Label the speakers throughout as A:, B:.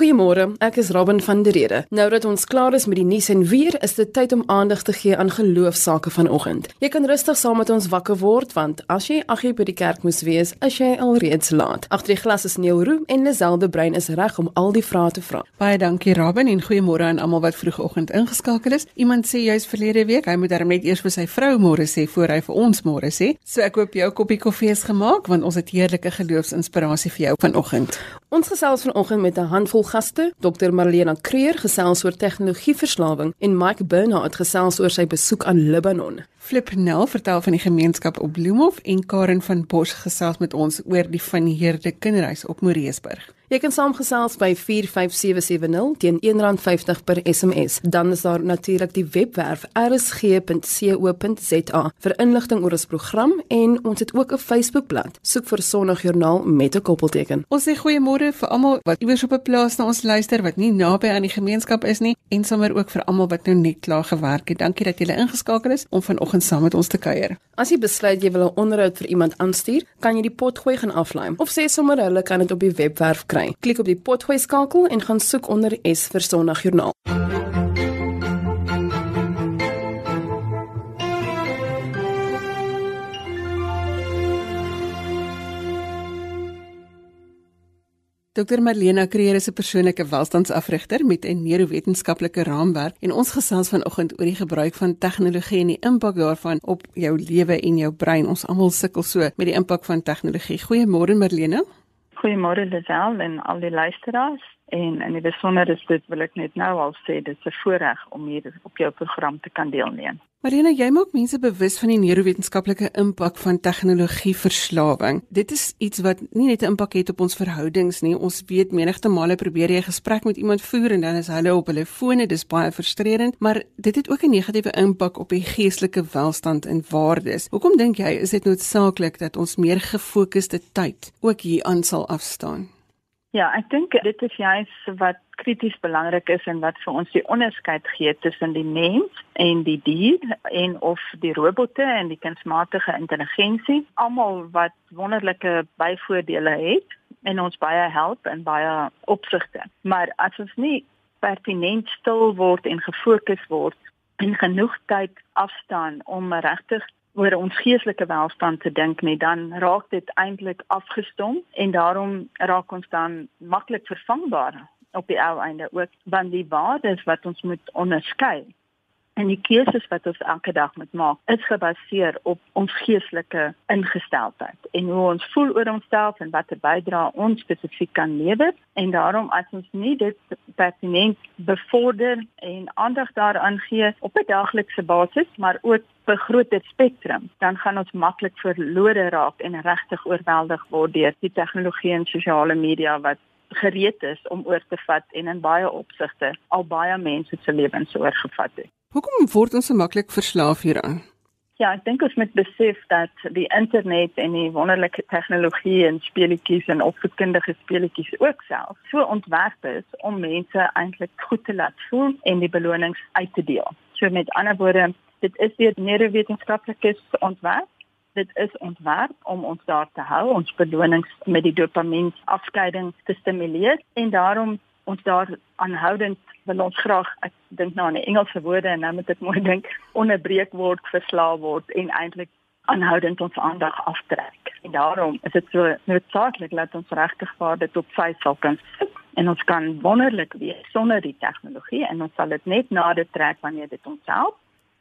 A: Goeiemôre, ek is Robin van der Rede. Nou dat ons klaar is met die nuus en weer, is dit tyd om aandag te gee aan geloofsake vanoggend. Jy kan rustig saam met ons wakker word want as jy agter by die kerk moes wees, is jy alreeds laat. Agter die glas is Neil Roo en Liselde Brein is reg om al die vrae te vra.
B: Baie dankie Robin en goeiemôre aan almal wat vroegoggend ingeskakel is. Iemand sê jy's verlede week, hy moet darm net eers vir sy vrou môre sê voor hy vir ons môre sê. So ek hoop jou koppie koffie is gemaak want ons het heerlike geloofsinspirasie vir jou vanoggend.
A: Ons gesels vanoggend met 'n handvol gaste. Dr. Marlena Kreer gesels oor tegnologieverslawing en Mike Bernard gesels oor sy besoek aan Libanon.
B: Flip Nel vertel van die gemeenskap op Bloemhof en Karen van Bosch gesels met ons oor die van Heerde Kinderhuis op Moreesburg.
A: Jy kan saamgesels by 45770 teen R1.50 per SMS. Dan is daar natuurlik die webwerf rsg.co.za vir inligting oor ons program en ons het ook 'n Facebookblad. Soek vir Sondagjoernaal met 'n koppelteken.
B: Ons sê goeiemôre vir almal wat iewers op 'n plaas na ons luister wat nie naby aan die gemeenskap is nie en sommer ook vir almal wat nou net klaar gewerk het. Dankie dat julle ingeskakel is om vanoggend saam met ons te kuier.
A: As jy besluit jy wil 'n onderhoud vir iemand aanstuur, kan jy die potgooi gaan aflaai of sê sommer hulle kan dit op die webwerf kry. Klik op die potgooi skakel en gaan soek onder S vir Sondagjoernaal.
B: Dr Marlena Kreer is 'n persoonlike welstandsafrigter met 'n neurowetenskaplike raamwerk en ons gesels vanoggend oor die gebruik van tegnologie en die impak daarvan op jou lewe en jou brein. Ons almal sukkel so met die impak van tegnologie. Goeiemôre Marlena.
C: Goeiemôre Lisel en al die luisteraars. En in die besonder is dit wil ek net nou al sê dit is 'n voorreg om hier op jou program te kan deelneem.
B: Marina, jy maak mense bewus van die neurowetenskaplike impak van tegnologieverslawing. Dit is iets wat nie net 'n impak het op ons verhoudings nie. Ons weet menigte male probeer jy 'n gesprek met iemand voer en dan is hulle op hulle fone, dis baie frustrerend, maar dit het ook 'n negatiewe impak op die geestelike welstand en waardes. Hoekom dink jy is dit noodsaaklik dat ons meer gefokusde tyd ook hier aan sal afstaan?
C: Ja, ek dink dit is juist wat krities belangrik is en wat vir ons die onderskeid gee tussen die mens en die dier en of die robotte en die kunsmatige intelligensie, almal wat wonderlike byvoordele het en ons baie help in baie opsigte. Maar as ons nie pertinent stil word en gefokus word en genoeg tyd afstaan om regtig oor ons geestelike welstand te dink nie, dan raak dit eintlik afgestom en daarom raak ons dan maklik vervangbaar op die ou einde ook want die waardes wat ons moet onderskei En die keuses wat ons elke dag moet maak, is gebaseer op ons geestelike ingesteldheid en hoe ons voel oor onsself en watter bydrae ons spesifiek kan lewer. En daarom as ons nie dit pertinent bevorder en aandag daaraan gee op 'n daaglikse basis, maar ook vir groter spektrum, dan gaan ons maklik verlore raak en regtig oorweldig word deur die tegnologie en sosiale media wat gereed is om oor te vat en in baie opsigte al baie mense se lewens oorgevat het.
B: Hoekom word ons so maklik verslaaf hieraan?
C: Ja, ek dink ons moet besef dat die internet en die wonderlike tegnologie en speletjies en opvoedkundige speletjies ook self so ontwerp is om mense eintlik goed te laat voel en die belonings uit te deel. So met ander woorde, dit is weer neurowetenskaplikes ontwerp. Dit is ontwerp om ons daar te hou, ons belonings met die dopamien afskeiding te stimuleer en daarom ons daar aanhoudend wil ons graag ek dink nou aan die Engelse woorde en nou moet ek mooi dink onderbreek word, verslaaw word en eintlik aanhoudend ons aandag aftrek. En daarom is dit so noodsaaklik dat ons regtig vaar dit op sy sal kan sit en ons kan wonderlik wees sonder die tegnologie en ons sal dit net nader trek wanneer dit ons help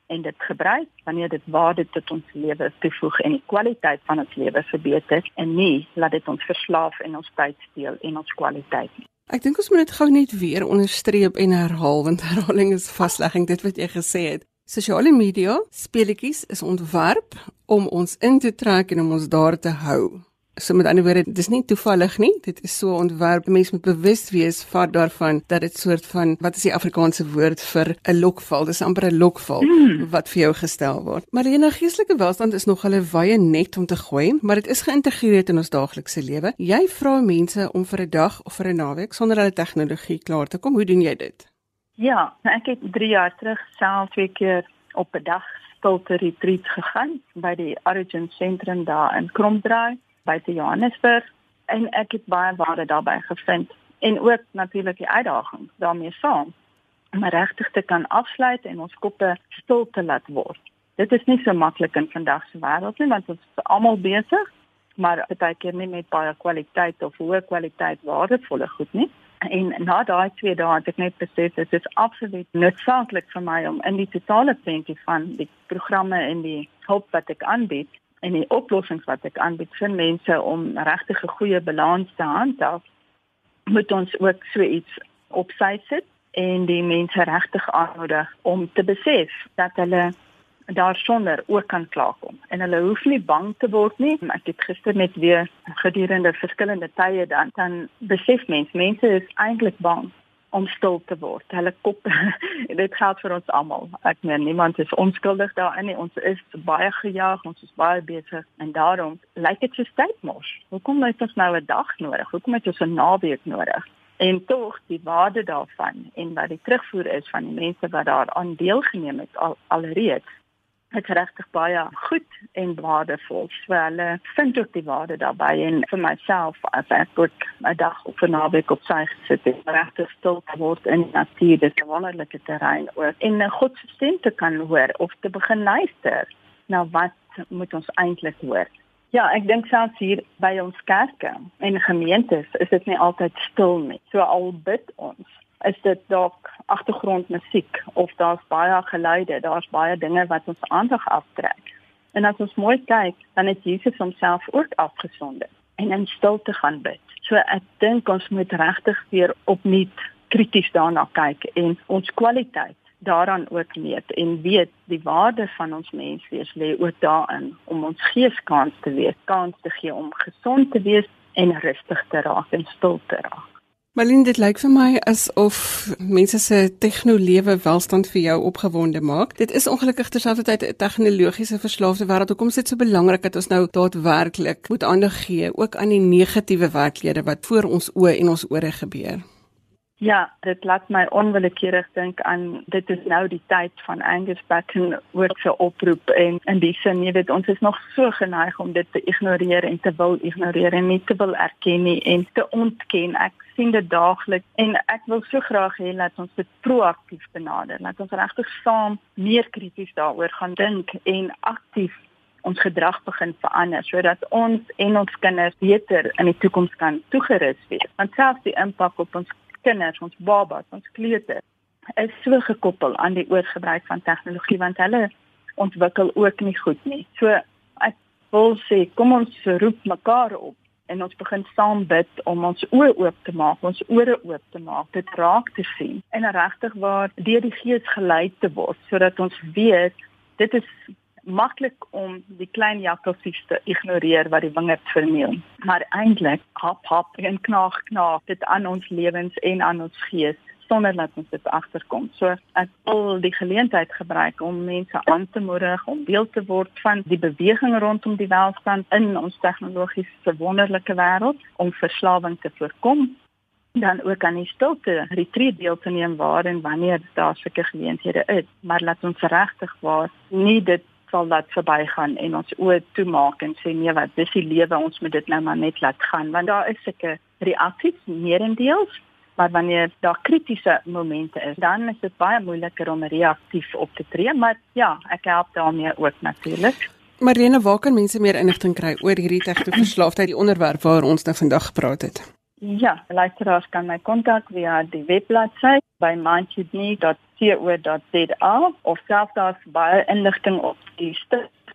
C: en dit gebruik wanneer dit waarde tot ons lewe toevoeg en die kwaliteit van ons lewe verbeter en nie laat dit ons verslaaf en ons tyd steel en ons kwaliteit nie.
B: Ek dink ons moet dit gou net weer onderstreep en herhaal want herhaling is vaslegging dit wat jy gesê het. Sosiale media speletjies is ontwerp om ons in te trek en om ons daar te hou. So met ander woorde, dis nie toevallig nie. Dit is so ontwerp. Mense moet bewus wees van daarvan dat dit soort van wat is die Afrikaanse woord vir 'n lokval? Dis amper 'n lokval mm. wat vir jou gestel word. Maar die geestelike welstand is nog hulle wye net om te gooi, maar dit is geïntegreer in ons daaglikse lewe. Jy vra mense om vir 'n dag of vir 'n naweek sonder hulle tegnologie klaar te kom. Hoe doen jy dit?
C: Ja, ek het 3 jaar terug self twee keer op 'n dag stilte retreat gegaan by die Origin sentrum daar in Kromdraai buite Johannesburg en ek het baie waarde daarbey gevind en ook natuurlik die uitdagings daarmee saam om regtig te kan afsluit en ons koppe stil te laat word. Dit is nie so maklik in vandag se wêreld nie want ons is almal besig, maar baie keer nie met baie kwaliteit of hoë kwaliteit waardevolle goed nie. En na daai 2 dae het ek net besef dit is absoluut noodsaaklik vir my om in die totale prentjie van die programme en die hulp wat ek aanbied en die oplossings wat ek aanbied vir mense om regtig 'n goeie balans te handhaaf, moet ons ook so iets op sy sit en die mense regtig aanmoedig om te besef dat hulle daarsonder ook kan klaarkom en hulle hoef nie bang te word nie. Ek het gister net weer gedurende verskillende tye dan dan besef mense mense is eintlik bang om stil te word. Hulle kop dit geld vir ons almal. Ek meen niemand is onskuldig daarin nie. Ons is baie gejaag, ons is baie besig en daarom lyk dit so tyd mos. Hoekom het ons nou 'n dag nodig? Hoekom het ons 'n naweek nodig? En tog die waarde daarvan en wat die terugvoer is van die mense wat daaraan deelgeneem het al alreeds het regtig baie goed en waardevol. So hulle vind ook die waarde daarbey en vir myself as ek ook 'n dag op 'n naweek op sy gesit het, regtig stil word in die natuur, dit 'n wonderlike terrein ook en 'n God se stem te kan hoor of te begin luister na wat moet ons eintlik hoor. Ja, ek dink selfs hier by ons kerke en gemeentes is dit nie altyd stil nie. So al bid ons is dit dalk agtergrondmusiek of daar's baie geluide, daar's baie dinge wat ons aandag aftrek. En as ons mooi kyk, dan het Jesus homself ook afgesonder en in stilte gaan bid. So ek dink ons moet regtig weer opnuut krities daarna kyk en ons kwaliteit daaraan ook meet en weet die waarde van ons menswees lê ook daarin om ons gees kans te wees, kans te gee om gesond te wees en rustig te raak en stil te raak.
B: Malin, dit lyk vir my asof mense se tegnolewe welstand vir jou opgewonde maak. Dit is ongelukkig terselfdertyd 'n tegnologiese verslaafde wêreld. Hoekom is dit so belangrik dat ons nou daadwerklik moet aandag gee ook aan die negatiewe werklede wat voor ons oë en ons ore gebeur?
C: Ja, dit laat my onwillekeurig dink aan dit is nou die tyd van Angus Batten ook se oproep en in die sin jy weet ons is nog so geneig om dit te ignoreer en te wil ignoreer en nie te wil erken nie en te ontken. Ek sien dit daagliks en ek wil so graag hê dat ons dit proaktief benader. Laat ons regtig saam meer krities daaroor gaan dink en aktief ons gedrag begin verander sodat ons en ons kinders beter in die toekoms kan toegerus wees. Want selfs die impak op ons kinders, ons babas, ons kleuters is so gekoppel aan die oorgebruik van tegnologie want hulle ontwikkel ook nie goed nie. So ek wil sê kom ons roep mekaar op en ons begin saam bid om ons oë oop te maak, ons ore oop te maak, dit raak te sien en regtig waar deur die Gees gelei te word sodat ons weet dit is maklik om die klein jakkalsies te ignoreer wat die wingerd vermeel. Maar eintlik hap hap en knaag knaag dit aan ons lewens en aan ons gees sonder dat ons dit agterkom. So ek wil die geleentheid gebruik om mense aan te moedig om deel te word van die beweging rondom die welstand in ons tegnologiese wonderlike wêreld om verslawing te voorkom dan ook aan die stilte retreat deel te neem waar en wanneer daar sulke geleenthede is maar laat ons regtig waar nie dit sal laat verbygaan en ons oë toemaak en sê nee wat dis die lewe ons moet dit nou maar net laat gaan. Want daar is sulke reaksies meerendeels maar wanneer daar kritiese momente is dan is dit baie moeiliker om reaktief op te tree maar ja ek help daarmee ook natuurlik
B: Marlene waar kan mense meer inligting kry oor hierdie tegnologie die onderwerp waar ons nou vandag gepraat het
C: Ja, luisteraars kan my kontak via die webbladsy by mindkidney.co.za of selfs daar's baie inligting op die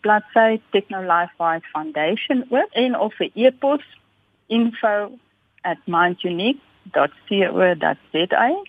C: bladsy Technolife Fight Foundation ook en of vir e-pos info@mindunique.co.za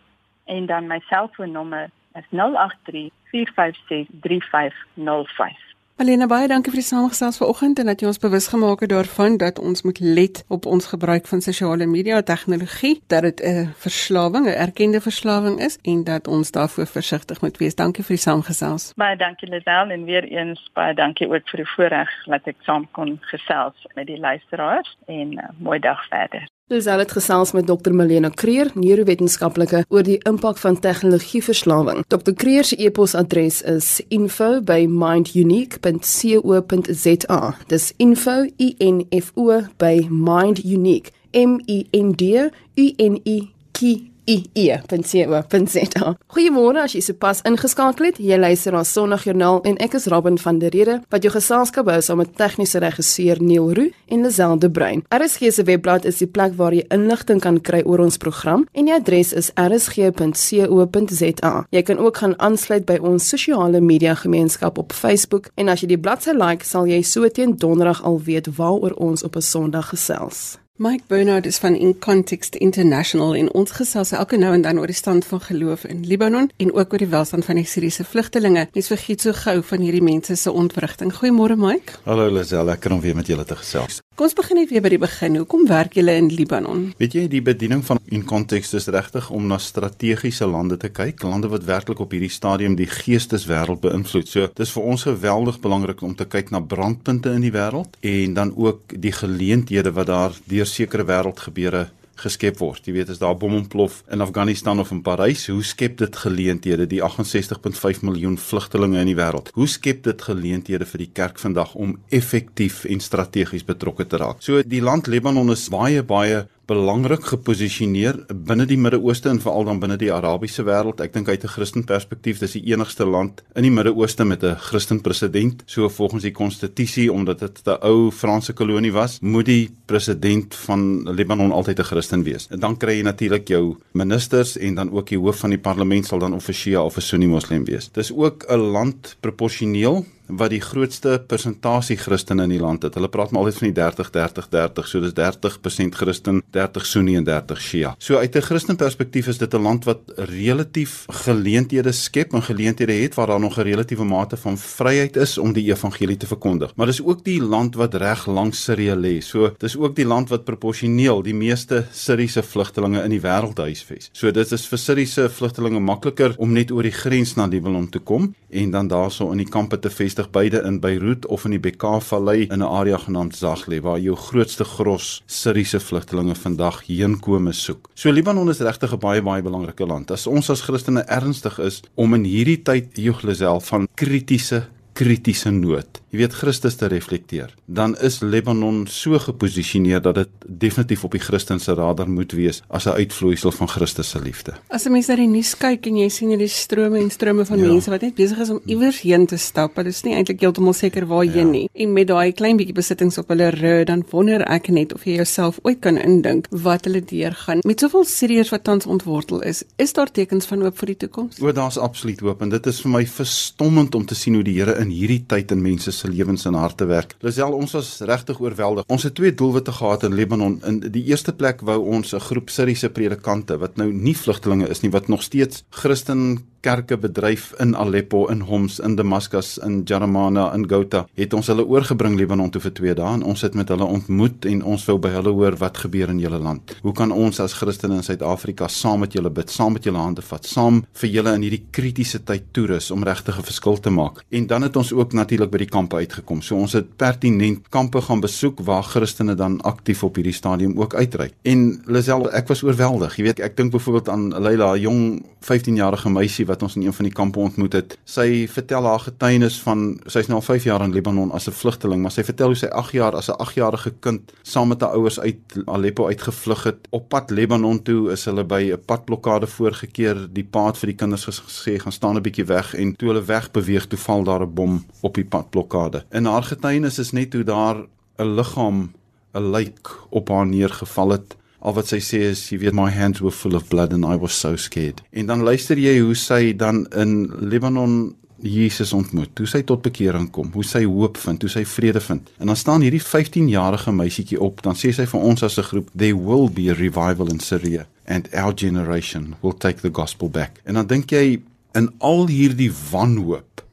C: en dan my selfoonnommer is 083 456 3505.
B: Alena baie dankie vir die samestelling vanoggend en dat jy ons bewus gemaak het daarvan dat ons moet let op ons gebruik van sosiale media tegnologie dat dit 'n verslawing, 'n erkende verslawing is en dat ons daarvoor versigtig moet wees. Dankie vir die samestelling.
C: Baie dankie Lisel en weer eens baie dankie ook vir die voorreg dat ek saam kon gesels met die luisteraars en uh, mooi dag verder.
A: Dis al het gesels met Dr. Melena Creer, neurowetenskaplike, oor die impak van tegnologieverslawing. Dr. Creer se e-posadres is info@mindunique.co.za. Dis info i n f o by mindunique m i n d u n i Kie ie.co.za. Goeiemôre as jy sopas ingeskakel het. Jy luister na Sondagjoernaal en ek is Robin van der Rede wat jou geselskap hou saam met tegniese regisseur Neil Roo en Lisel de Bruin. RSG se webblad is die plek waar jy inligting kan kry oor ons program en die adres is rsg.co.za. Jy kan ook gaan aansluit by ons sosiale media gemeenskap op Facebook en as jy die bladsy like, sal jy so teen donderdag al weet waaroor ons op 'n Sondag gesels.
B: Mike Bernard is van In Context International en ons gesels elke nou en dan oor die stand van geloof in Libanon en ook oor die welstand van die Syriese vlugtelinge. Mens vergeet so gou van hierdie mense se ontwrigting. Goeiemôre Mike.
D: Hallo Lisel, lekker om weer met julle te gesels.
B: Kom ons begin net weer by die begin. Hoekom werk julle in Libanon?
D: Weet jy, die bediening van In Context is regtig om na strategiese lande te kyk, lande wat werklik op hierdie stadium die geesteswêreld beïnvloed. So, dis vir ons geweldig belangrik om te kyk na brandpunte in die wêreld en dan ook die geleenthede wat daar deur sekere wêreldgebeure geskep word. Jy weet as daar 'n bom ontplof in Afghanistan of in Parys, hoe skep dit geleenthede die 68.5 miljoen vlugtelinge in die wêreld? Hoe skep dit geleenthede vir die kerk vandag om effektief en strategies betrokke te raak? So die land Libanon is baie baie belangrik geposisioneer binne die Midde-Ooste en veral dan binne die Arabiese wêreld. Ek dink uit 'n Christen perspektief, dis die enigste land in die Midde-Ooste met 'n Christen president. So volgens die konstitusie omdat dit 'n ou Franse kolonie was, moet die president van Libanon altyd 'n Christen wees. En dan kry jy natuurlik jou ministers en dan ook die hoof van die parlement sal dan of 'n Shia of 'n Sunni moslim wees. Dis ook 'n land proporsioneel wat die grootste persentasie Christene in die land het. Hulle praat maar altyd van die 30 30 30, so dis 30% Christen, 30 Sunni en 30 Shia. So uit 'n Christen perspektief is dit 'n land wat relatief geleenthede skep en geleenthede het waar daar nog 'n relatiewe mate van vryheid is om die evangelie te verkondig. Maar dis ook die land wat reg langs Sirië lê. So dis ook die land wat proporsioneel die meeste Siriëse vlugtelinge in die wêreld huisves. So dit is vir Siriëse vlugtelinge makliker om net oor die grens na Libanon te kom en dan daarso in die kampe te vestig vestig beide in Beirut of in die Bekaa Vallei in 'n area genaamd Zaghli waar jou grootste gros Siriëse vlugtelinge vandag heenkome soek. So Libanon is regtig 'n baie baie belangrike land. As ons as Christene ernstig is om in hierdie tyd Joglesel van kritiese kritiese nood, jy weet Christus te reflekteer, dan is Libanon so geposisioneer dat dit definitief op die Christense radar moet wees as 'n uitvloeisel van Christus se liefde.
B: As 'n mens na die nuus kyk en jy sien hierdie strome en strome van ja. mense wat net besig is om iewers heen te stap, hulle is nie eintlik heeltemal seker waarheen ja. nie. En met daai klein bietjie besittings op hulle rug, dan wonder ek net of jy jouself ooit kan indink wat hulle deurgaan. Met soveel Siriërs wat tans ontwortel is, is daar tekens van hoop vir die toekoms?
D: O, daar's absoluut hoop en dit is vir my verstommend om te sien hoe die Here in hierdie tyd in mense se lewens en harte werk. Lisel, ons was regtig oorweldig. Ons het twee doelwitte gehad in Libanon. In die eerste plek wou ons 'n groep Siriëse predikante wat nou nie vlugtelinge is nie, wat nog steeds Christen kerke bedryf in Aleppo, in Homs, in Damascus, in Jarmana, in Ghouta, het ons hulle oorgebring Libanon toe vir 2 dae en ons het met hulle ontmoet en ons wou by hulle hoor wat gebeur in julle land. Hoe kan ons as Christene in Suid-Afrika saam met julle bid, saam met julle hande vat, saam vir julle in hierdie kritiese tyd toerus om regtig 'n verskil te maak. En dan het ons ook natuurlik by die kampe uitgekom. So ons het pertinent kampe gaan besoek waar Christene dan aktief op hierdie stadium ook uitreik. En Lisel, ek was oorweldig. Jy weet, ek dink byvoorbeeld aan Leila, 'n jong 15-jarige meisie wat ons in een van die kampe ontmoet het. Sy vertel haar getuienis van sy's nou al 5 jaar in Libanon as 'n vlugteling, maar sy vertel hoe sy 8 jaar as 'n 8-jarige kind saam met haar ouers uit Aleppo uitgevlug het. Op pad Libanon toe is hulle by 'n padblokkade voorgekeer. Die pa het vir die kinders gesê gaan staan 'n bietjie weg en toe hulle weg beweeg, toe val daar 'n bom op die padblokkade. In haar getuienis is net hoe daar 'n liggaam 'n lijk op haar neergeval het al wat sy sê is jy weet my hands were full of blood and I was so scared. En dan luister jy hoe sy dan in Libanon Jesus ontmoet. Hoe sy tot bekering kom, hoe sy hoop vind, hoe sy vrede vind. En dan staan hierdie 15-jarige meisietjie op, dan sê sy vir ons as 'n groep, there will be a revival in Syria and our generation will take the gospel back. En dan dink jy in al hierdie wanhoop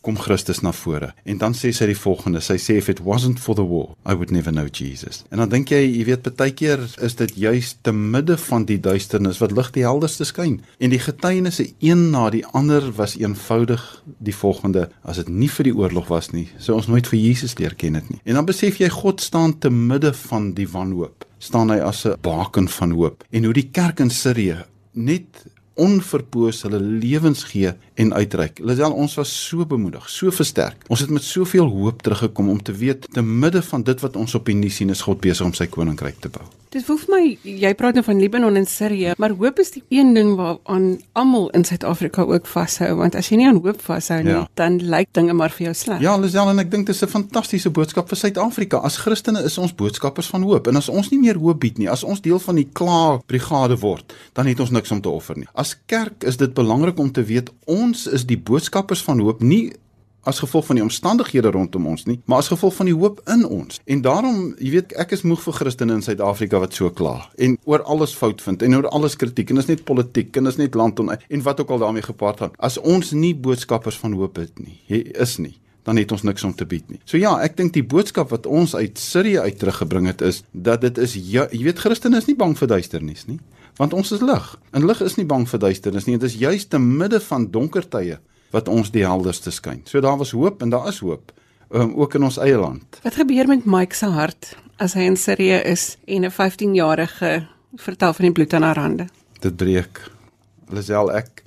D: kom Christus na vore. En dan sê sy die volgende, sy sê if it wasn't for the war, I would never know Jesus. En dan dink jy, jy weet baie keer is dit juis te midde van die duisternis wat lig die helderste skyn. En die getuienisse een na die ander was eenvoudig die volgende, as dit nie vir die oorlog was nie, sou ons nooit vir Jesus leer ken het nie. En dan besef jy God staan te midde van die wanhoop. staan hy as 'n baken van hoop. En hoe die kerk in Sirië net onverpoos hulle lewens gee en uitreik. Lisel, ons was so bemoedig, so versterk. Ons het met soveel hoop teruggekom om te weet te midde van dit wat ons op die nuus sien is God besig om sy koninkryk te bou.
B: Dit voel vir my jy praat nou van Libanon en Sirië, maar hoop is die een ding waaraan almal in Suid-Afrika ook vashou, want as jy nie aan hoop vashou nie,
D: Ja.
B: dan lyk dinge maar vir jou sleg.
D: Ja, Lisel en ek dink dit is 'n fantastiese boodskap vir Suid-Afrika. As Christene is ons boodskappers van hoop en as ons nie meer hoop bied nie, as ons deel van die kla brigade word, dan het ons niks om te offer nie. As kerk is dit belangrik om te weet ons is die boodskappers van hoop, nie as gevolg van die omstandighede rondom ons nie, maar as gevolg van die hoop in ons. En daarom, jy weet, ek is moeg vir Christene in Suid-Afrika wat so kla en oor alles fout vind en oor alles kritiek en dit is net politiek en dit is net land on, en wat ook al daarmee gepaard gaan. As ons nie boodskappers van hoop het nie, jy is nie dan het ons niks om te bied nie. So ja, ek dink die boodskap wat ons uit Sirië uit teruggebring het is dat dit is ja, jy weet Christene is nie bang vir duisternis nie, want ons is lig. En lig is nie bang vir duisternis nie. Dit is juis te midde van donker tye wat ons die helderste skyn. So daar was hoop en daar is hoop, um, ook in ons eie land.
B: Wat gebeur met Mike se hart as hy in Sirië is en 'n 15-jarige vertel van die bloed aan haar hande?
D: Dit breek. Lisel ek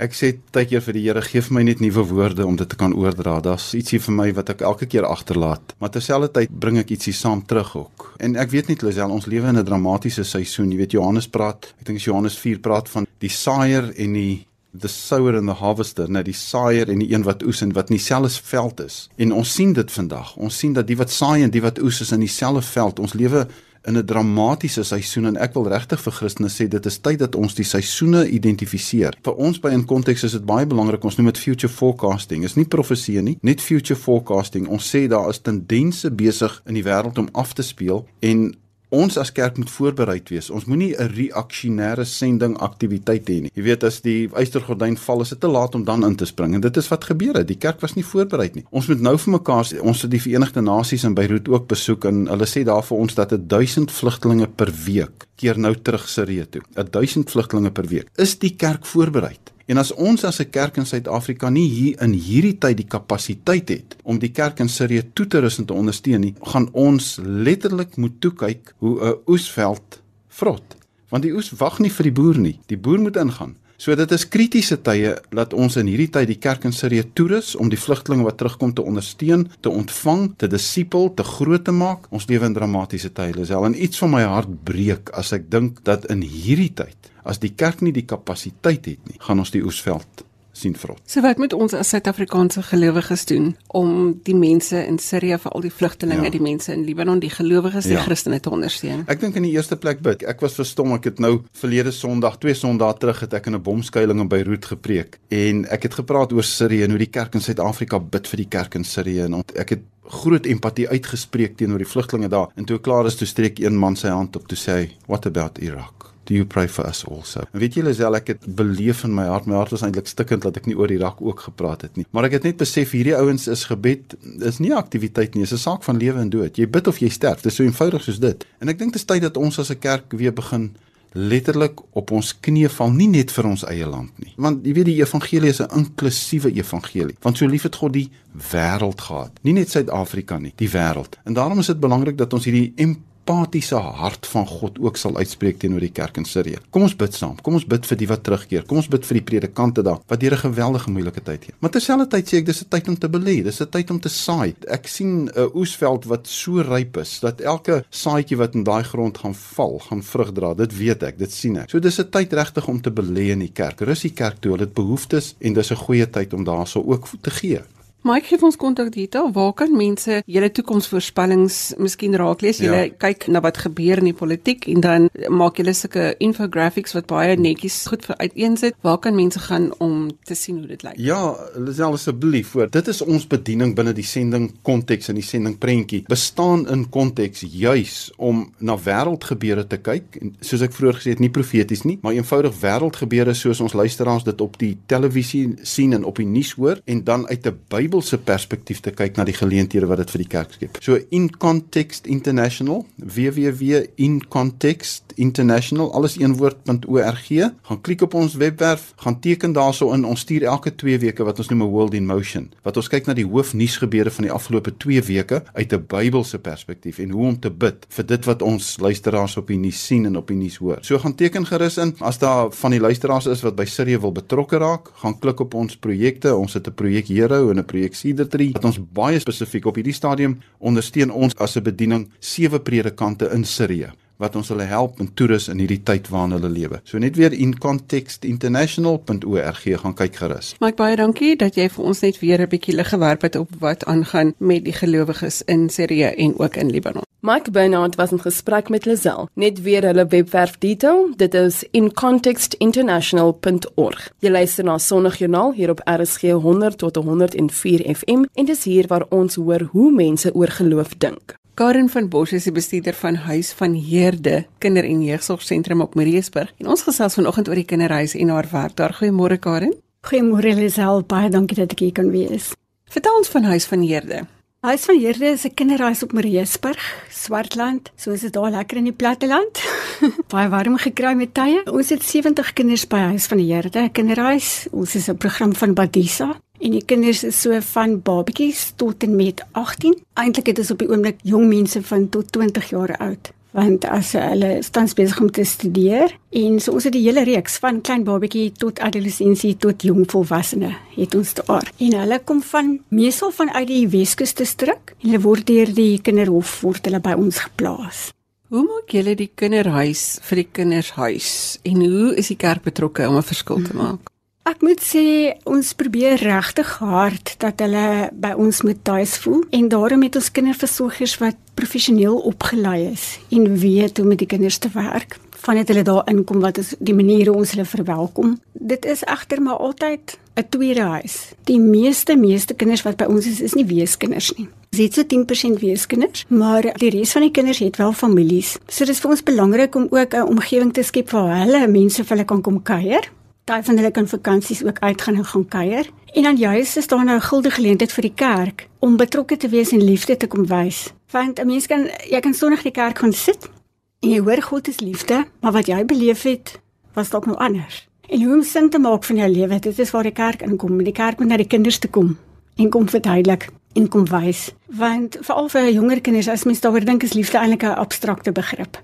D: ek sê tydkeer vir die Here gee vir my net nuwe woorde om dit te kan oordra. Daar's ietsie vir my wat ek elke keer agterlaat, maar terselfdertyd bring ek ietsie saam terug ook. En ek weet net Lisel, ons lewe in 'n dramatiese seisoen. Jy weet Johannes praat, ek dink Johannes 4 praat van die saaier en die the sower and the harvester, nou die saaier en die een wat oes en wat in dieselfde veld is. En ons sien dit vandag. Ons sien dat die wat saai en die wat oes is in dieselfde veld. Ons lewe in 'n dramatiese seisoen en ek wil regtig vir Christene sê dit is tyd dat ons die seisoene identifiseer. Vir ons by in konteks is dit baie belangrik ons noem dit future forecasting. Is nie profesie nie, net future forecasting. Ons sê daar is tendense besig in die wêreld om af te speel en Ons as kerk moet voorbereid wees. Ons moenie 'n reaksionêre sending aktiwiteit hê nie. Jy weet as die eystergordyn val, is dit te laat om dan in te spring en dit is wat gebeur het. Die kerk was nie voorbereid nie. Ons moet nou vir mekaar sê, ons het die Verenigde Nasies in Beirut ook besoek en hulle sê daar vir ons dat 1000 vlugtelinge per week keer nou terug Sirië toe. 1000 vlugtelinge per week. Is die kerk voorbereid? En as ons as 'n kerk in Suid-Afrika nie hier in hierdie tyd die kapasiteit het om die kerk in Sirië toe te rus en te ondersteun nie, gaan ons letterlik moet toe kyk hoe 'n oesveld vrot. Want die oes wag nie vir die boer nie. Die boer moet ingaan. So dit is kritiese tye dat ons in hierdie tyd die kerk in Sirië toerus om die vlugtelinge wat terugkom te ondersteun, te ontvang, te disipel, te groot te maak. Ons lewe in dramatiese tye, Lisel, en iets van my hart breek as ek dink dat in hierdie tyd as die kerk nie die kapasiteit het nie, gaan ons die oesveld sien vrot.
B: So wat moet ons as Suid-Afrikaanse gelowiges doen om die mense in Sirië, veral die vlugtelinge,
D: Ja.
B: die mense in Libanon, die gelowiges, die
D: Ja.
B: Christene te ondersteun?
D: Ek dink in die eerste plek bid. Ek was verstom. Ek het nou verlede Sondag, twee Sondae terug het ek in 'n bomskuiling in Beirut gepreek en ek het gepraat oor Sirië en hoe die kerk in Suid-Afrika bid vir die kerk in Sirië en ek het groot empatie uitgespreek teenoor die vlugtelinge daar. En toe ek klaar is, toe streek een man sy hand op toe sê hy, "What about Iraq?" Do you pray for us also? En weet julle self ek het beleef in my hart, my hart was eintlik stikkend dat ek nie oor Irak ook gepraat het nie. Maar ek het net besef hierdie ouens is gebed is nie 'n aktiwiteit nie, is 'n saak van lewe en dood. Jy bid of jy sterf. Dis so eenvoudig soos dit. En ek dink dit is tyd dat ons as 'n kerk weer begin letterlik op ons knieë val nie net vir ons eie land nie. Want jy weet die evangelie is 'n inklusiewe evangelie. Want so lief het God die wêreld gehad, nie net Suid-Afrika nie, die wêreld. En daarom is dit belangrik dat ons hierdie empatiese hart van God ook sal uitspreek teenoor die kerk in Sirië. Kom ons bid saam. Kom ons bid vir die wat terugkeer. Kom ons bid vir die predikante daar wat deur 'n geweldige moeilike tyd gaan. Maar terselfdertyd sê ek dis 'n tyd om te belê. Dis 'n tyd om te saai. Ek sien 'n oesveld wat so ryp is dat elke saadjie wat in daai grond gaan val, gaan vrug dra. Dit weet ek, dit sien ek. So dis 'n tyd regtig om te belê in die kerk. Rus die kerk toe. Hulle het behoeftes en dis 'n goeie tyd om daarso ook te gee.
B: Mike gee ons kontakdetail. Waar kan mense julle toekomsvoorspellings miskien raak lees? Julle
D: Ja.
B: kyk na wat gebeur in die politiek en dan maak julle sulke infographics wat baie netjies goed vir uiteensit. Waar kan mense gaan om te sien hoe dit lyk?
D: Ja, Lisel asseblief voor. Dit is ons bediening binne die sending konteks en die sending prentjie. Bestaan in konteks juis om na wêreldgebeure te kyk. En soos ek vroeër gesê het, nie profeties nie, maar eenvoudig wêreldgebeure soos ons luisteraars dit op die televisie sien en op die nuus hoor en dan uit 'n Bybelse perspektief te kyk na die geleenthede wat dit vir die kerk skep. So in context international www.incontextinternational alles een woord.org gaan klik op ons webwerf gaan teken daarso in ons stuur elke 2 weke wat ons noem 'n world in motion wat ons kyk na die hoofnuusgebeure van die afgelope 2 weke uit 'n Bybelse perspektief en hoe om te bid vir dit wat ons luisteraars op die nuus sien en op die nuus hoor. So gaan teken gerus in as daar van die luisteraars is wat by Sirië wil betrokke raak, gaan klik op ons projekte. Ons het 'n projek Hero en 'n projek Cedar Tree wat ons baie spesifiek op hierdie stadium ondersteun ons as 'n bediening sewe predikante in Sirië wat ons hulle help en toerus in hierdie tyd waarin hulle lewe. So net weer in contextinternational.org gaan kyk gerus.
B: Mike baie dankie dat jy vir ons net weer 'n bietjie lig gewerp het op wat aangaan met die gelowiges in Sirië en ook in Libanon.
A: Mike Bernard was in gesprek met Lazel. Net weer hulle webwerf detail, dit is incontextinternational.org. Jy luister na Sondagjoernaal hier op RSG 100 tot 104 FM en dis hier waar ons hoor hoe mense oor geloof dink.
B: Karen van Bosch is die bestuurder van Huis van Heerde Kinder- en Jeugsorgsentrum op Mariesburg. En ons gesels vanoggend oor die kinderhuis en haar werk daar. Goeiemôre Karen.
E: Goeiemôre Lisel, baie dankie dat ek hier kan wees.
B: Vertel ons van Huis van Heerde.
E: Huis van Heerde is 'n kinderhuis op Mariesburg, Swartland. So is dit daar lekker in die platteland. baie warm gekry met tye. Ons het 70 kinders by Huis van Heerde, 'n kinderhuis. Ons is 'n program van Badisa. En die kinders is so van babetjies tot en met 18. Eintlik het ons op die oomblik jong mense van tot 20 jaar oud want as hulle tans besig om te studeer en so ons het die hele reeks van klein babetjie tot adolessensie tot jong volwassene het ons daar en hulle kom van meesal van uit die Weskus distrik hulle word deur die kinderhof word hulle by ons geplaas.
B: Hoe maak julle die kinderhuis vir die kindershuis en hoe is die kerk betrokke om 'n verskil te maak?
E: Ek moet sê ons probeer regtig hard dat hulle by ons moet tuis voel en daarom het ons kinderversorgers wat professioneel opgelei is en weet hoe met die kinders te werk. Van dit hulle daar inkom wat is die maniere ons hulle verwelkom. Dit is egter maar altyd 'n tweede huis. Die meeste meeste kinders wat by ons is is nie weeskinders nie. Ons het so 10% weeskinders, maar die res van die kinders het wel families. So dis vir ons belangrik om ook 'n omgewing te skep waar hulle mense vir hulle kan kom kuier Daai van hulle kan vakansies ook uitgaan en gaan kuier. En dan juist is daar nou 'n guldige geleentheid vir die kerk om betrokke te wees en liefde te kom wys. Want 'n mens kan jy kan sonder die kerk gaan sit en jy hoor God is liefde, maar wat jy beleef het was dalk nou anders. En hoe om sin te maak van jou lewe, dit is waar die kerk inkom. Die kerk moet na die kinders toe kom en kom verduidelik en kom wys. Want veral vir jonger kinders as mens daaroor dink is liefde eintlik 'n abstrakte begrip.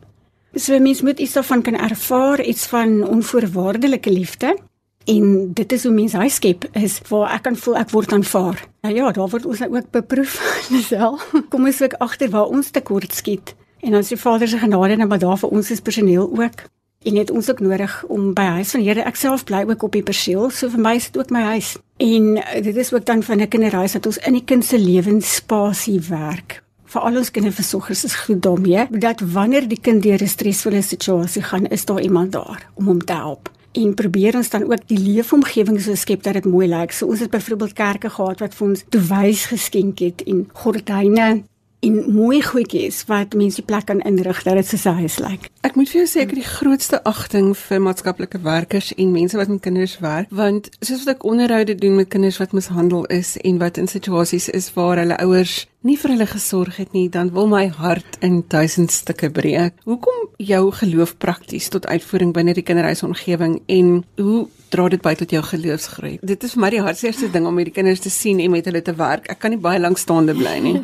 E: So mens moet iets daarvan kan ervaar, iets van onvoorwaardelike liefde. En dit is hoe mens hy skep is waar ek kan voel ek word aanvaar. Nou ja, daar word ons ook beproef self. Kom ons kyk agter waar ons tekort skiet. En ons se Vader se genade en maar daar vir ons as personeel ook. En het ons ook nodig om by huis van Here ek self bly ook op die perseel. So vir my is dit ook my huis. En dit is ook dan van 'n kinderhuis dat ons in die kind se lewensspasie werk vir al ons kinderversorgers is goed daarmee dat wanneer die kind deur 'n stresvolle situasie gaan, is daar iemand daar om hom te help. En probeer ons dan ook die leefomgewing so skep dat dit mooi lyk. So ons het byvoorbeeld kerke gehad wat vir ons toewys geskenk het en gordyne en mooi goedjies wat mense plek kan inrig dat dit soos 'n huis lyk.
B: Ek moet vir jou sê ek het die grootste agting vir maatskaplike werkers en mense wat met kinders werk, want soos wat ek onderhoude doen met kinders wat mishandel is en wat in situasies is waar hulle ouers nie vir hulle gesorg het nie, dan wil my hart in duisend stukke breek. Hoekom jou geloof prakties tot uitvoering binne die kinderhuisomgewing en hoe dra dit by tot jou geloofsgroei? Dit is vir my die hartseerste ding om hierdie kinders te sien en met hulle te werk. Ek kan nie baie lank staande bly nie.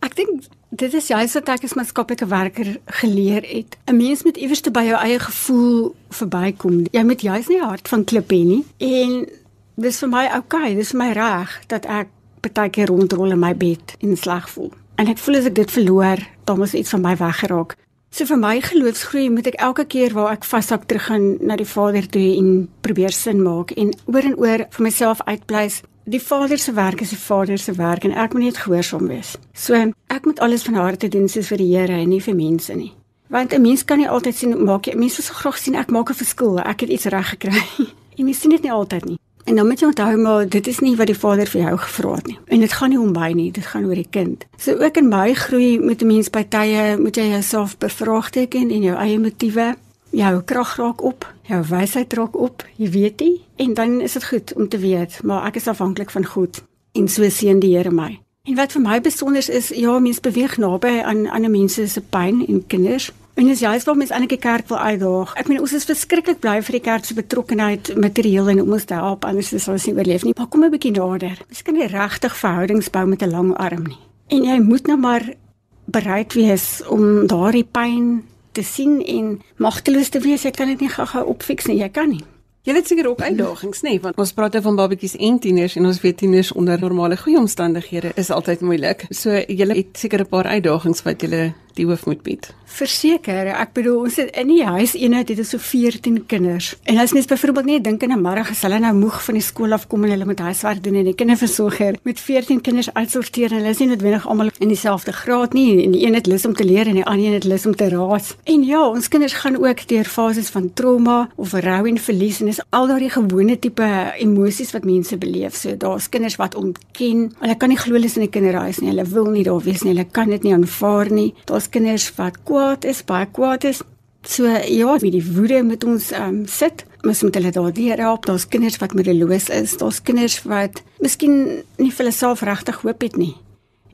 E: Ek dink dit is juist wat ek as maatskaplike werker geleer het. 'n Mens moet iewers te by jou eie gevoel verbykom. Jy moet juist nie hart van klip hê nie. En dis vir my okay, dis vir my reg dat ek baie keer rondrol in my bed en sleg voel. En ek voel as ek dit verloor, dan moet iets van my weggeraak. So vir my geloofsgroei moet ek elke keer waar ek vashak teruggaan na die Vader toe en probeer sin maak en oor en oor vir myself uitpleis die Vader se werk is die Vader se werk en ek moet net gehoorsaam wees. So ek moet alles van harte doen soos vir die Here en nie vir mense nie. Want 'n mens kan nie altyd sien maak jy mense so graag sien ek maak 'n verskil, ek het iets reg gekry. En mense sien dit nie altyd nie. En dan moet jy onthou maar dit is nie wat die Vader vir jou gevra het nie. En dit gaan nie om my nie, dit gaan oor die kind. So ook in my groei met 'n mens by tye moet jy jouself bevraagteken en jou eie motiewe jou krag raak op, jou wysheid raak op, jy weet nie en dan is dit goed om te weet, maar ek is afhanklik van God. En so seën die Here my. En wat vir my besonder is, ja, mense beweeg naby aan ander mense se pyn en kinders. En dis juist wat mense eintlik die kerk wil uitdaag. Ek meen ons is verskriklik bly vir die kerk se betrokkeheid materieel en om ons te help anders sou ons nie oorleef nie. Maar kom 'n bietjie nader. Ons kan nie regtig verhoudings bou met 'n lang arm nie. En jy moet nou maar bereid wees om daardie pyn te sien en magteloos te wees. Jy kan dit nie gou-gou opfiks nie. Jy kan nie.
B: Jy het seker ook uitdagings, nê, nee, want ons praat van babatjies en tieners en ons weet tieners onder normale goeie omstandighede is altyd moeilik. So jy het seker 'n paar uitdagings wat jy die hoof moet bied.
E: Verseker, ek bedoel ons het in die huis eenheid het ons so 14 kinders. En as mens byvoorbeeld net dink in 'n middag as hulle nou moeg van die skool af kom en hulle moet huiswerk doen en die kinderversorger met 14 kinders uitsorteer en hulle is nie noodwendig almal in dieselfde graad nie en die een het lus om te leer en die ander een het lus om te raas. En ja, ons kinders gaan ook deur fases van trauma of rou en verlies en dis al daardie gewone tipe emosies wat mense beleef. So daar's kinders wat ontken. Hulle kan nie glo hulle is in die kinderhuis nie. Hulle wil nie daar wees nie. Hulle kan dit nie aanvaar nie. Daar's kinders wat kwaad is, baie kwaad is. So ja, met die woede moet ons ehm um, sit. Ons moet hulle daardeur help. Daar's kinders wat moedeloos is. Daar's kinders wat miskien nie vir hulle self regtig hoop het nie.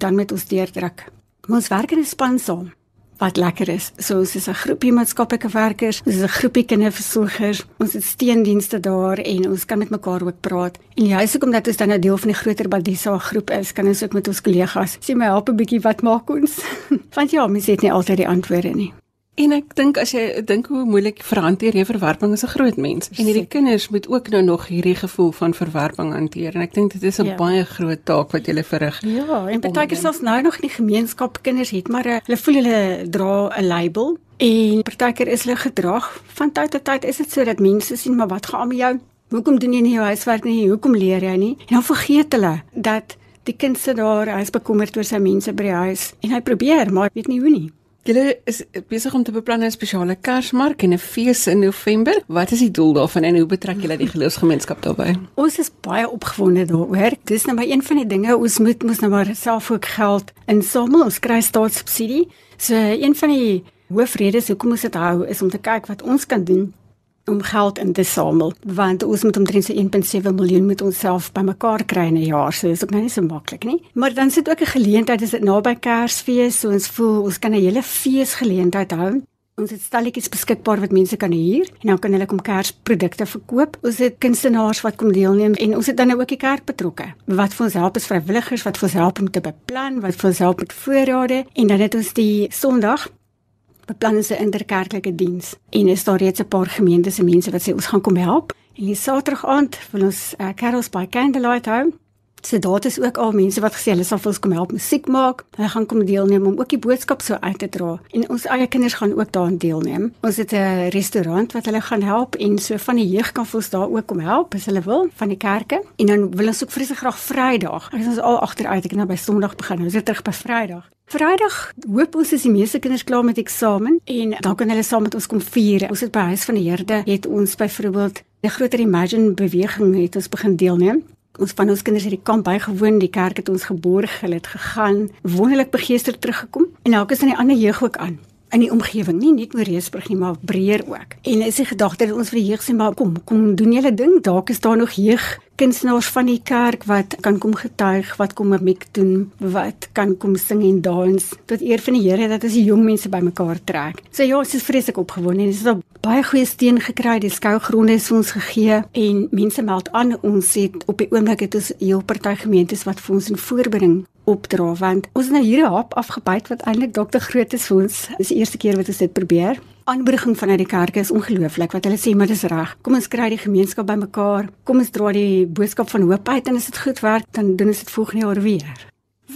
E: Dan moet ons deurdruk. Ons werk in 'n span saam wat lekker is. So ons is 'n groepie maatskaplike werkers, ons is 'n groepie kinderversorgers, ons het steendienste daar en ons kan met mekaar ook praat. En juist ook omdat ons dan 'n deel van die groter Badisa groep is, kan ons ook met ons kollegas sê my help 'n bietjie wat maak ons? Want ja, mens het nie altyd die antwoorde nie.
B: En ek dink as jy dink hoe moeilik verhanteer jy verwerping as 'n groot mens. En hierdie kinders moet ook nou nog hierdie gevoel van verwerping hanteer en ek dink dit is 'n ja. baie groot taak wat jy verrig.
E: Ja, en baie keer selfs nou nog in die gemeenskap kinders het maar uh, hulle voel hulle dra 'n label en partykeer is hulle gedrag van tyd tot tyd is dit sodat mense sien maar wat gaan met jou? Hoekom doen jy nie jou huiswerk nie? Hoekom leer jy nie? En dan vergeet hulle dat die kind sit daar, hy is bekommerd oor sy mense by die huis en hy probeer maar weet nie hoe nie.
B: Julle is besig om te beplan 'n spesiale Kersmark en 'n fees in November. Wat is die doel daarvan en hoe betrek julle die geloofsgemeenskap daarbey?
E: Ons is baie opgewonde daaroor. Dis nou maar een van die dinge ons moet mos nou maar self ook geld insamel. Ons kry staatssubsidie. So een van die hoofredes hoekom ons dit hou is om te kyk wat ons kan doen om geld in te samel want ons moet omtrent so 1.7 miljoen met onsself bymekaar kry in 'n jaar so dis ook nou nie so maklik nie. Maar dan sit ook 'n geleentheid as dit naby Kersfees so ons voel ons kan 'n hele feesgeleentheid hou. Ons het stalletjies beskikbaar wat mense kan huur en dan kan hulle kom Kersprodukte verkoop. Ons het kunstenaars wat kom deelneem en ons het dan nou ook die kerk betrokke wat vir ons help is vrywilligers wat vir ons help om te beplan wat vir ons help met voorrade. En dan het ons die Sondag beplan ons 'n interkerklike diens en is daar reeds 'n paar gemeentes en mense wat sê ons gaan kom help. En die Saterdag aand wil ons uh, carols by candlelight hou. So daar is ook al mense wat gesê hulle sal vir ons kom help musiek maak. Hulle gaan kom deelneem om ook die boodskap so uit te dra. En ons eie kinders gaan ook daaraan deelneem. Ons het 'n restaurant wat hulle gaan help en so van die jeug kan ons daar ook kom help as hulle wil van die kerke. En dan wil ons ook vreeslik graag Vrydag. Ons is al agteruit. Ek het nou by Sondag begin. Ons is terug by Vrydag. Vrydag hoop ons is die meeste kinders klaar met eksamen en dan kan hulle saam met ons kom vier. Ons het by huis van die Here het ons byvoorbeeld 'n groter imagine beweging het ons begin deelneem. Ons van ons kinders het die kamp bygewoon, die kerk het ons geborg, hulle het gegaan, wonderlik begeesterd teruggekom en nou is dan die ander jeug ook aan in die omgewing, nie net Moreesburg nie, maar breër ook. En is die gedagte dat ons vir die jeug sê maar kom, kom doen julle ding, dalk is daar nog jeug kunstenaars van die kerk wat kan kom getuig, wat kom 'n mik doen, wat kan kom sing en dans tot eer van die Here dat as die jong mense bymekaar trek. So ja, ons is vreeslik opgewonde en ons het baie goeie steun gekry, die skougronde is ons gegee en mense meld aan ons het op die oomblik het ons heel party gemeentes wat vir ons in voorbereiding opdra want ons het nou hier 'n hap afgebyt wat eintlik dokter groot is vir ons. Dis die eerste keer wat ons dit probeer aanmoediging vanuit die kerk is ongelooflik wat hulle sê maar dis reg. Kom ons kry die gemeenskap bymekaar. Kom ons dra die boodskap van hoop uit en as dit goed werk, dan doen ons dit volgende jaar weer.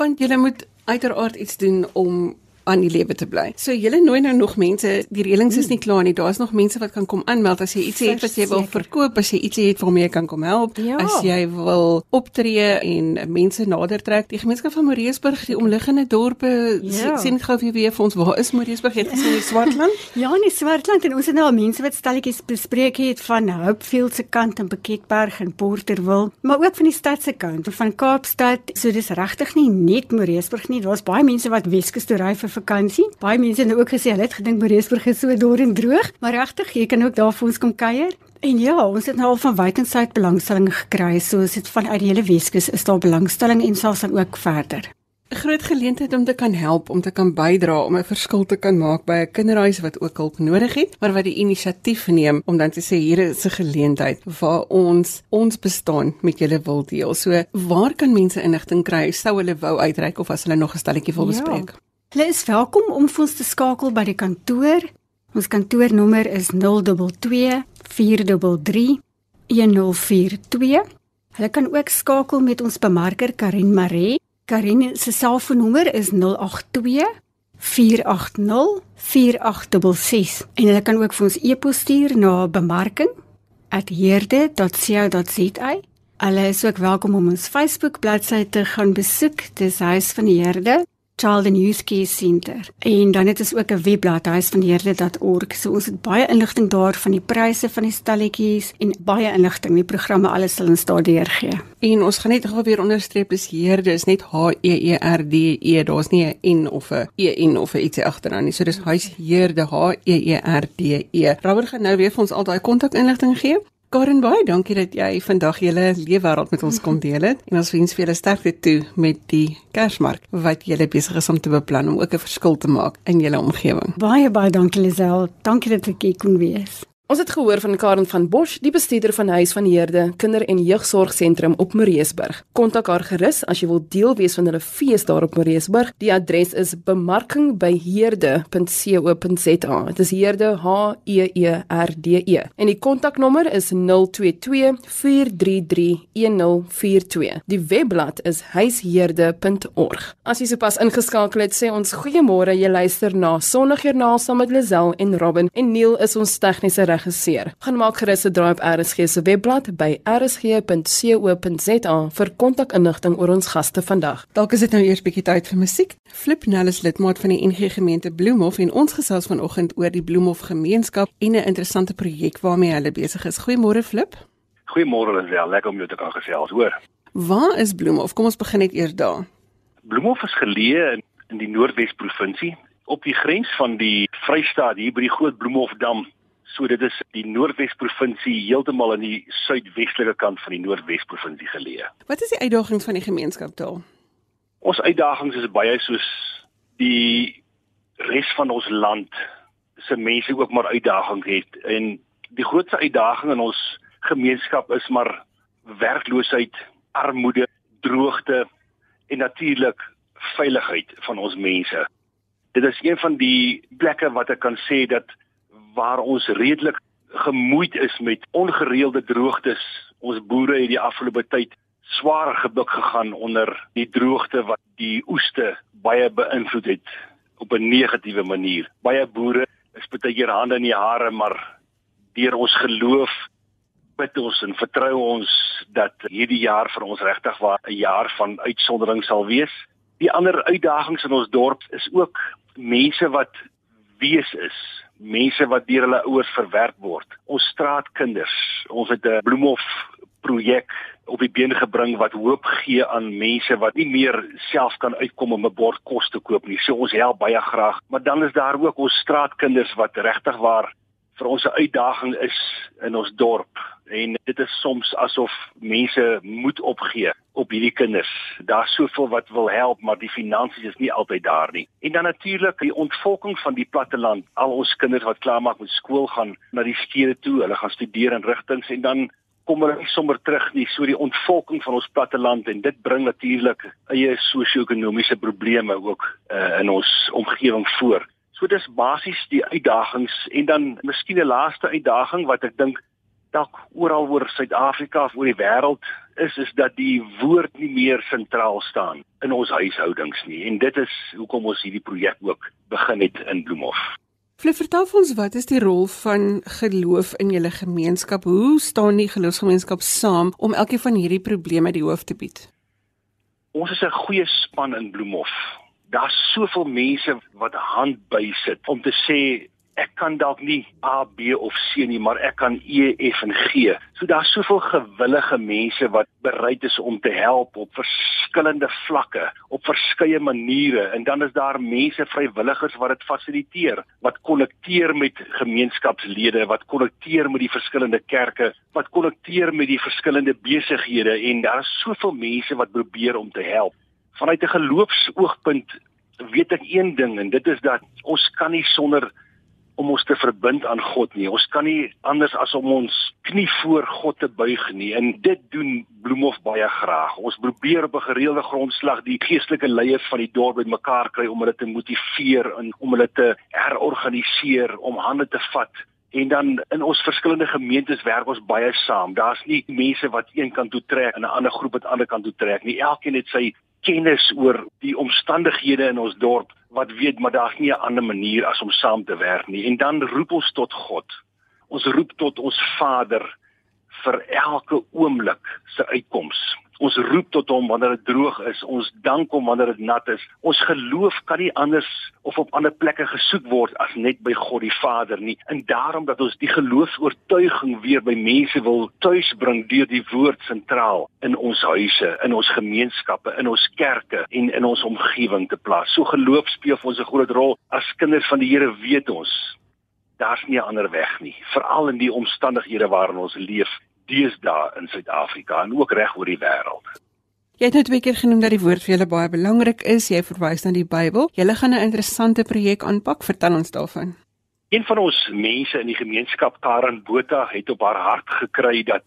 B: Want jy moet uiteraard iets doen om aan die lewe te bly. So julle nooi nou nog mense, die reëlings is nie klaar nie. Daar's nog mense wat kan kom aanmeld as jy iets het wat jy wil verkoop, as jy iets het waarmee jy kan kom help, ja. as jy wil optree en mense nader trek. Die gemeenskap van Moreesburg, die omliggende dorpe, ja. sien gou vir weer vir ons waar is Moreesburg? Het gesien in Swartland?
E: ja, in Swartland en ons het nou al mense wat stalletjies bespreek het van Hopefield se kant en Beketberg en Porterville, maar ook van die stad se kant, van Kaapstad. So dis regtig nie net Moreesburg nie. Daar's baie mense wat Weskus toe ry vir vakansie. Baie mense het nou ook gesê hulle het gedink Mariesburg is so dor en droog, maar regtig, jy kan ook daar vir ons kom kuier. En ja, ons het nou al van wykensyd belangstelling gekry, so is dit vanuit die hele Weskus is daar belangstelling en selfs dan ook verder.
B: 'n Groot geleentheid om te kan help, om te kan bydra, om 'n verskil te kan maak by 'n kinderhuis wat ook hulp nodig het, maar wat die inisiatief neem om dan te sê hier is 'n geleentheid waar ons ons bestaan met julle wil deel. So, waar kan mense inligting kry sou hulle wou uitreik of as hulle nog 'n stelletjie wil bespreek?
E: Ja. Hulle is welkom om vir ons te skakel by die kantoor. Ons kantoornommer is 022 433 1042. Hulle kan ook skakel met ons bemarker Karin Maree. Karin se selfoonnommer is 082 480 4866 en hulle kan ook vir ons e-pos stuur na bemarking@heerde.co.za. Hulle is ook welkom om ons Facebook bladsy te gaan besoek. Dis Huis van die Heerde. Child and Youth Care Center. En dan het ons ook 'n webblad huisvandeerde.org. So ons het baie inligting daar van die pryse van die stalletjies en baie inligting, die programme alles sal ons daar deurgee.
B: En ons gaan net gou weer onderstreep dis Heerde is net H E E R D E. Daar's nie 'n N of 'n E N of 'n ietsie agteraan nie. So dis Huisheerde H E E R D E. Robert gaan nou weer vir ons al daai kontakinligting gee. Karen baie dankie dat jy vandag julle leefwêreld met ons kom deel het en ons wens vir julle sterkte toe met die Kersmark wat julle besig is om te beplan om ook 'n verskil te maak in julle omgewing.
E: Baie baie dankie Lisel. Dankie dat ek hier kon wees.
A: Ons het gehoor van Karen van Bosch, die bestuurder van Huis van Heerde Kinder- en Jeugsorgsentrum op Mariesburg. Kontak haar gerus as jy wil deel wees van hulle fees daar op Mariesburg. Die adres is bemarkingbyheerde.co.za. Dit is Heerde H E E R D E. En die kontaknommer is 022 433 1042. Die webblad is huisheerde.org. As jy sopas ingeskakel het, sê ons goeiemôre. Jy luister na Sondagjoernaal saam met Lisel en Robin en Neil is ons tegniese regisseur. Gaan maak gerus 'n draai op RSG se webblad by rsg.co.za vir kontakinligting oor ons gaste vandag.
B: Dalk is dit nou eers bietjie tyd vir musiek. Flip Nell is lidmaat van die NG Gemeente Bloemhof en ons gesels vanoggend oor die Bloemhof gemeenskap en 'n interessante projek waarmee hulle besig is. Goeiemôre Flip.
F: Goeiemôre Lisel, lekker om jou te kan gesels, hoor.
B: Waar is Bloemhof? Kom ons begin net eers daar.
F: Bloemhof is geleë in, in die Noordwes provinsie op die grens van die Vrystaat hier by die Groot Bloemhofdam So dit is die Noordwes provinsie heeltemal aan die suidwestelike kant van die Noordwes provinsie geleë.
B: Wat is die uitdagings van die gemeenskap daar?
F: Ons uitdagings is baie soos die res van ons land se mense ook maar uitdagings het en die grootste uitdaging in ons gemeenskap is maar werkloosheid, armoede, droogte en natuurlik veiligheid van ons mense. Dit is een van die plekke wat ek kan sê dat waar ons redelik gemoeid is met ongereelde droogtes. Ons boere het die afgelope tyd swaar gebuk gegaan onder die droogte wat die oeste baie beïnvloed het op 'n negatiewe manier. Baie boere is baie keer hande in die hare, maar deur ons geloof bid ons en vertrou ons dat hierdie jaar vir ons regtig waar 'n jaar van uitsondering sal wees. Die ander uitdagings in ons dorp is ook mense wat wees is mense wat deur hulle ouers verwerp word. Ons straatkinders. Ons het 'n Bloemhof projek op die been gebring wat hoop gee aan mense wat nie meer self kan uitkom om 'n bord kos te koop nie. So ons help baie graag, maar dan is daar ook ons straatkinders wat regtig waar vir ons 'n uitdaging is in ons dorp en dit is soms asof mense moed opgee op hierdie kinders. Daar's soveel wat wil help, maar die finansies is nie altyd daar nie. En dan natuurlik die ontvolking van die platteland. Al ons kinders wat klaarmaak met skool gaan na die stede toe, hulle gaan studeer in rigtings en dan kom hulle sommer terug nie. So die ontvolking van ons platteland en dit bring natuurlik eie sosio-ekonomiese probleme ook uh, in ons omgewing voor. So dis basies die uitdagings en dan miskien 'n laaste uitdaging wat ek dink dalk oral oor Suid-Afrika of oor die wêreld is is dat die woord nie meer sentraal staan in ons huishoudings nie en dit is hoekom ons hierdie projek ook begin het in Bloemhof.
B: Flip, vertel ons wat is die rol van geloof in julle gemeenskap? Hoe staan die geloofsgemeenskap saam om elkeen van hierdie probleme die hoof te bied?
F: Ons is 'n goeie span in Bloemhof daar's soveel mense wat hand bysit om te sê ek kan dalk nie A, B of C nie, maar ek kan E, F en G. So daar's soveel gewillige mense wat bereid is om te help op verskillende vlakke, op verskeie maniere en dan is daar mense vrywilligers wat dit fasiliteer, wat konnekteer met gemeenskapslede, wat konnekteer met die verskillende kerke, wat konnekteer met die verskillende besighede en daar is soveel mense wat probeer om te help. Vanuit 'n geloofsoogpunt weet ek een ding en dit is dat ons kan nie sonder om ons te verbind aan God nie. Ons kan nie anders as om ons knie voor God te buig nie. En dit doen Bloemhof baie graag. Ons probeer op 'n gereelde grondslag die geestelike leiers van die dorp bymekaar kry om hulle te motiveer en om hulle te herorganiseer, om hande te vat En dan in ons verskillende gemeentes werk ons baie saam. Daar's nie mense wat een kant toe trek en 'n ander groep wat ander kant toe trek nie. Elkeen het sy kennis oor die omstandighede in ons dorp wat weet maar daar's nie 'n ander manier as om saam te werk nie en dan roep ons tot God. Ons roep tot ons Vader vir elke oomblik se uitkoms. Ons roep tot hom wanneer dit droog is. Ons dank hom wanneer dit nat is. Ons geloof kan nie anders of op ander plekke gesoek word as net by God die Vader nie. En daarom dat ons die geloofs-oortuiging weer by mense wil tuisbring deur die woord sentraal in ons huise, in ons gemeenskappe, in ons kerke en in ons omgewing te plaas. So geloof speel vir ons 'n groot rol. As kinders van die Here weet ons daar's nie 'n ander weg nie, veral in die omstandighede waarin ons leef deesdae in Suid-Afrika en ook reg oor die wêreld.
B: Jy het net twee keer genoem dat die woord vir julle baie belangrik is. Jy verwys na die Bybel. Julle gaan 'n interessante projek aanpak. Vertel ons daarvan.
F: Een van ons mense in die gemeenskap, Karen Botha, het op haar hart gekry dat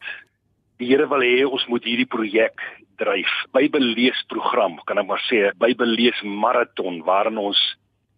F: die Here wil hê ons moet hierdie projek dryf. Bybelleesprogram, kan ek maar sê, Bybellees maraton waarin ons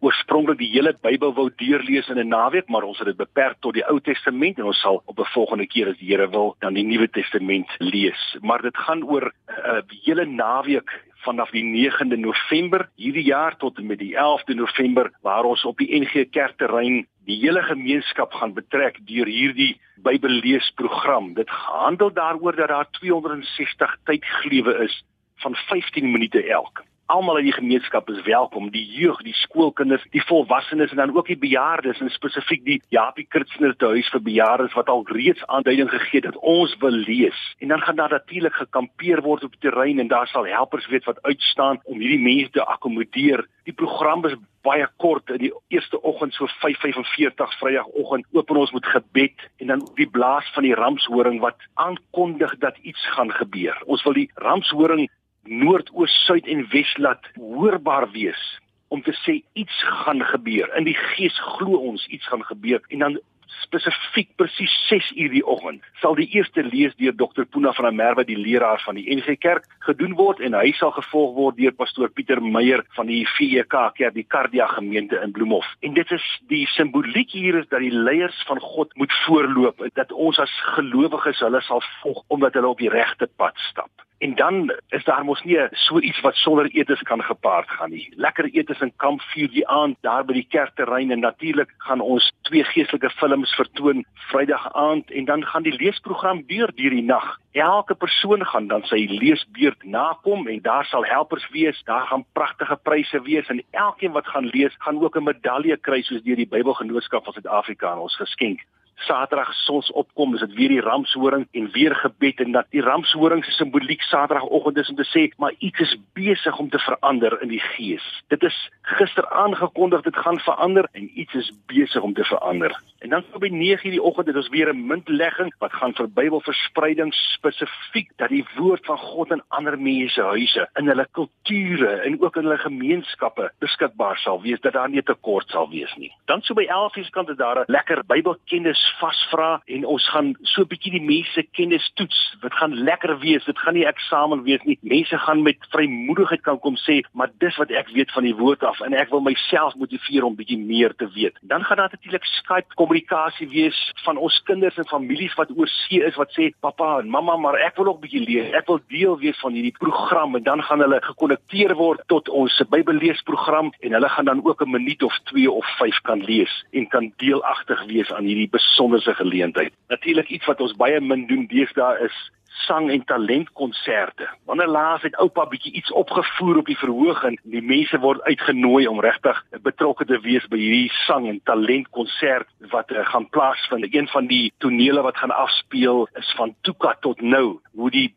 F: oorspronklik die hele Bybel wou deurlees in 'n naweek, maar ons het dit beperk tot die Ou Testament en ons sal op 'n volgende keer as die Here wil dan die Nuwe Testament lees. Maar dit gaan oor 'n uh, hele naweek vanaf die 9de November hierdie jaar tot en met die 11de November waar ons op die NG Kerkterrein die hele gemeenskap gaan betrek deur hierdie Bybelleesprogram. Dit handel daaroor dat daar 260 tydglewe is van 15 minute elk almal in die gemeenskap is welkom, die jeug, die skoolkinders, die volwassenes en dan ook die bejaardes en spesifiek die Japie Kirtsner huis vir bejaardes wat al reeds aanduiding gegee het dat ons wil lees. En dan gaan daar natuurlik gekampeer word op die terrein en daar sal helpers weet wat uitstaan om hierdie mense te akkommodeer. Die program is baie kort in die eerste oggend so 5:45 Vrydagoggend open ons met gebed en dan die blaas van die ramshoring wat aankondig dat iets gaan gebeur. Ons wil die ramshoring noord, oos, suid en wes laat hoorbaar wees om te sê iets gaan gebeur. In die gees glo ons iets gaan gebeur en dan spesifiek presies 6 uur die oggend sal die eerste lees deur Dr. Puna van der Merwe die leraar van die NG Kerk gedoen word en hy sal gevolg word deur pastoor Pieter Meyer van die VEK Kerk die Kardia gemeente in Bloemhof. En dit is die simboliek hier is dat die leiers van God moet voorloop en dat ons as gelowiges hulle sal volg omdat hulle op die regte pad stap. En dan is daar mos nie so iets wat sonder etes kan gepaard gaan nie. Lekker etes en kampvuur die aand daar by die kerkterrein en natuurlik gaan ons twee geestelike films vertoon Vrydag aand en dan gaan die leesprogram deur deur die nag. Elke persoon gaan dan sy leesbeurt nakom en daar sal helpers wees, daar gaan pragtige pryse wees en elkeen wat gaan lees gaan ook 'n medalje kry soos deur die Bybelgenootskap van Suid-Afrika aan ons geskenk. Saterdag sonsopkom, is dit weer die ramshoring en weer gebed en dat die ramshoring se simboliek Saterdagoggend is om te sê, maar iets is besig om te verander in die gees. Dit is gister aangekondig dit gaan verander en iets is besig om te verander. En dan so by 9:00 die oggend het ons weer 'n muntlegging wat gaan vir Bybelverspreiding spesifiek dat die woord van God in ander mense huise, in hulle kulture en ook in hulle gemeenskappe beskikbaar sal wees dat daar nie tekort sal wees nie. Dan so by 11:00 se kant is daar 'n lekker Bybelkennis vasvra en ons gaan so 'n bietjie die mense kennis toets. Dit gaan lekker wees. Dit gaan nie eksamen wees nie. Mense gaan met vrymoedigheid kan kom sê, maar dis wat ek weet van die woord af en ek wil myself motiveer om bietjie meer te weet. Dan gaan daar natuurlik Skype kommunikasie wees van ons kinders en families wat oor see is wat sê, "Pappa en mamma, maar ek wil ook bietjie lees. Ek wil deel wees van hierdie program." En dan gaan hulle gekonnekteer word tot ons Bybelleesprogram en hulle gaan dan ook 'n minuut of 2 of 5 kan lees en kan deelagtig wees aan hierdie besonderse geleentheid. Natuurlik iets wat ons baie min doen deesdae is sang en talentkonserte. Wanneer laas het oupa bietjie iets opgevoer op die verhoog en die mense word uitgenooi om regtig betrokke te wees by hierdie sang en talentkonsert wat uh, gaan plaasvind. Een van die tonele wat gaan afspeel is van Tuka tot nou, hoe die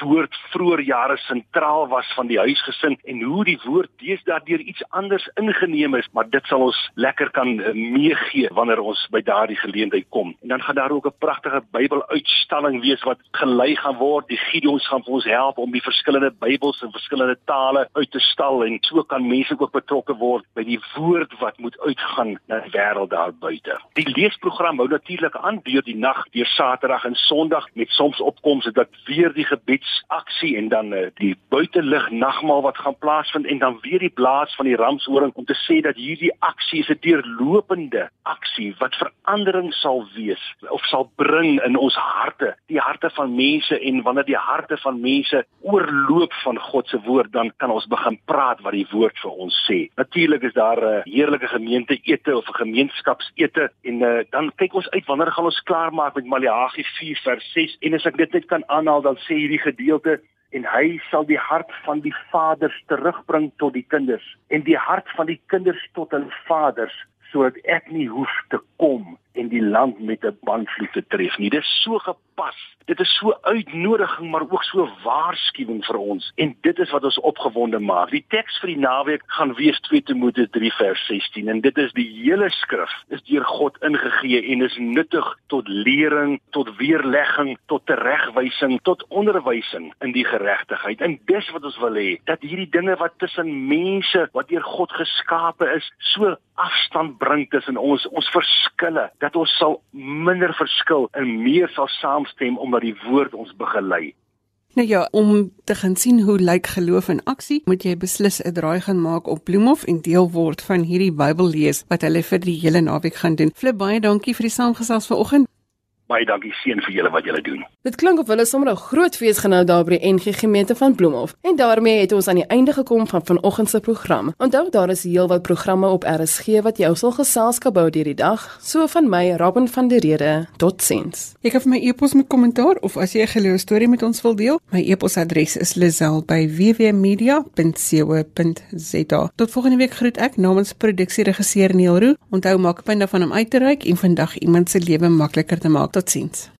F: woord vroeër jare sentraal was van die huisgesin en hoe die woord deesdae deur iets anders ingeneem is, maar dit sal ons lekker kan uh, meegee wanneer ons by daardie geleentheid kom. En dan gaan daar ook 'n pragtige Bybeluitstalling wees wat gelei gaan word. Die Gideons gaan vir ons help om die verskillende Bybels in verskillende tale uit te stal en so kan mense ook betrokke word by die woord wat moet uitgaan na die wêreld daar buite. Die leesprogram hou natuurlik aan deur die nag, deur Saterdag en Sondag met soms opkomste dat weer die gebedsaksie en dan uh, die buitelug nagmaal wat gaan plaasvind en dan weer die blaas van die ramshoring om te sê dat hierdie aksie is 'n deurlopende aksie wat verandering sal wees of sal bring in ons harte, die harte van mense en wanneer die harte van mense oorloop van God se woord dan kan ons begin praat wat die woord vir ons sê. Natuurlik is daar 'n uh, heerlike gemeente ete of 'n gemeenskapsete en uh, dan kyk ons uit wanneer gaan ons klaarmaak met Maleagi 4 vers 6 en as ek dit net kan aanhaal dan sê hierdie hierdie gedeelte en hy sal die hart van die vaders terugbring tot die kinders en die hart van die kinders tot hul vaders sodat ek nie hoef te kom en die land met 'n bandvloed te tref nie. Dit is so gepas. Dit is so uitnodiging maar ook so waarskuwing vir ons en dit is wat ons opgewonde maak. Die teks vir die naweek gaan wees 2 Timoteus 3 vers 16 en dit is die hele skrif is deur God ingegee en is nuttig tot lering, tot weerlegging, tot teregwysing, tot onderwysing in die geregtigheid. En dis wat ons wil hê, dat hierdie dinge wat tussen mense wat deur God geskape is, so afstand bring tussen ons, ons verskille dat ons sal minder verskil en meer sal saamstem omdat die woord ons begelei.
B: Nou ja, om te gaan sien hoe lyk geloof in aksie, moet jy beslis 'n draai gaan maak op Bloemhof en deel word van hierdie Bybellees wat hulle vir die hele naweek gaan doen. Flip baie dankie vir die saamgesels vanoggend.
F: Baie dankie seën vir julle wat julle doen.
A: Dit klink of hulle sommer 'n groot fees gehou daar by die NG gemeente van Bloemhof. En daarmee het ons aan die einde gekom van vanoggend se program. Onthou daar is heelwat programme op RSG wat jou sal geselskap hou deur die dag. So van my Robin van der Rede. Totsiens.
B: Jy kan vir my e-pos met kommentaar of as jy 'n gelooe storie met ons wil deel, my e-posadres is lazel@wwmedia.co.za. Tot volgende week groet ek namens produksieregisseur Neil Roo. Onthou maak 'n punt daarvan om uit te reik en vandag iemand se lewe makliker te maak. Totsiens.